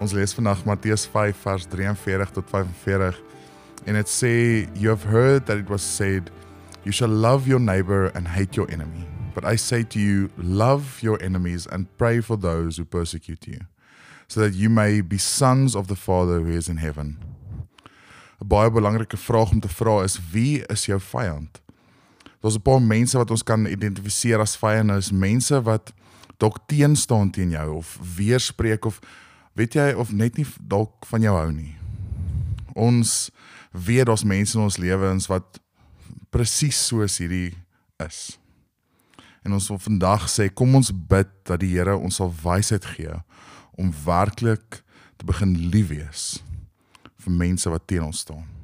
Ons lees vandag Matteus 5 vers 43 tot 45 en dit sê you have heard that it was said you shall love your neighbor and hate your enemy. But I say to you love your enemies and pray for those who persecute you so that you may be sons of the Father who is in heaven. 'n Baie belangrike vraag om te vra is wie is jou vyand? Daar's 'n paar mense wat ons kan identifiseer as vyande, is mense wat dalk teenstaan teen jou of weerspreek of weet jy of net nie dalk van jou hou nie. Ons weet daar's mense in ons lewens wat presies soos hierdie is. En ons wil vandag sê kom ons bid dat die Here ons sal wysheid gee om werklik te begin lief wees vir mense wat teen ons staan.